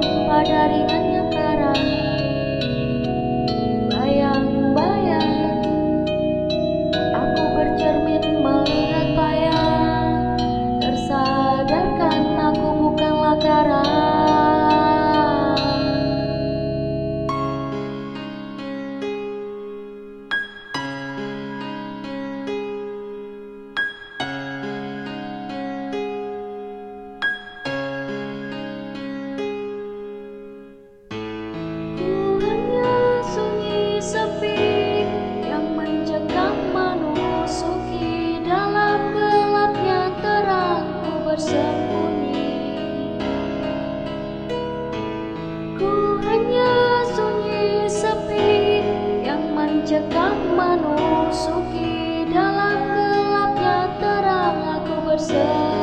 Pada ringannya karang mencekam menusuki dalam gelapnya terang aku bersembunyi.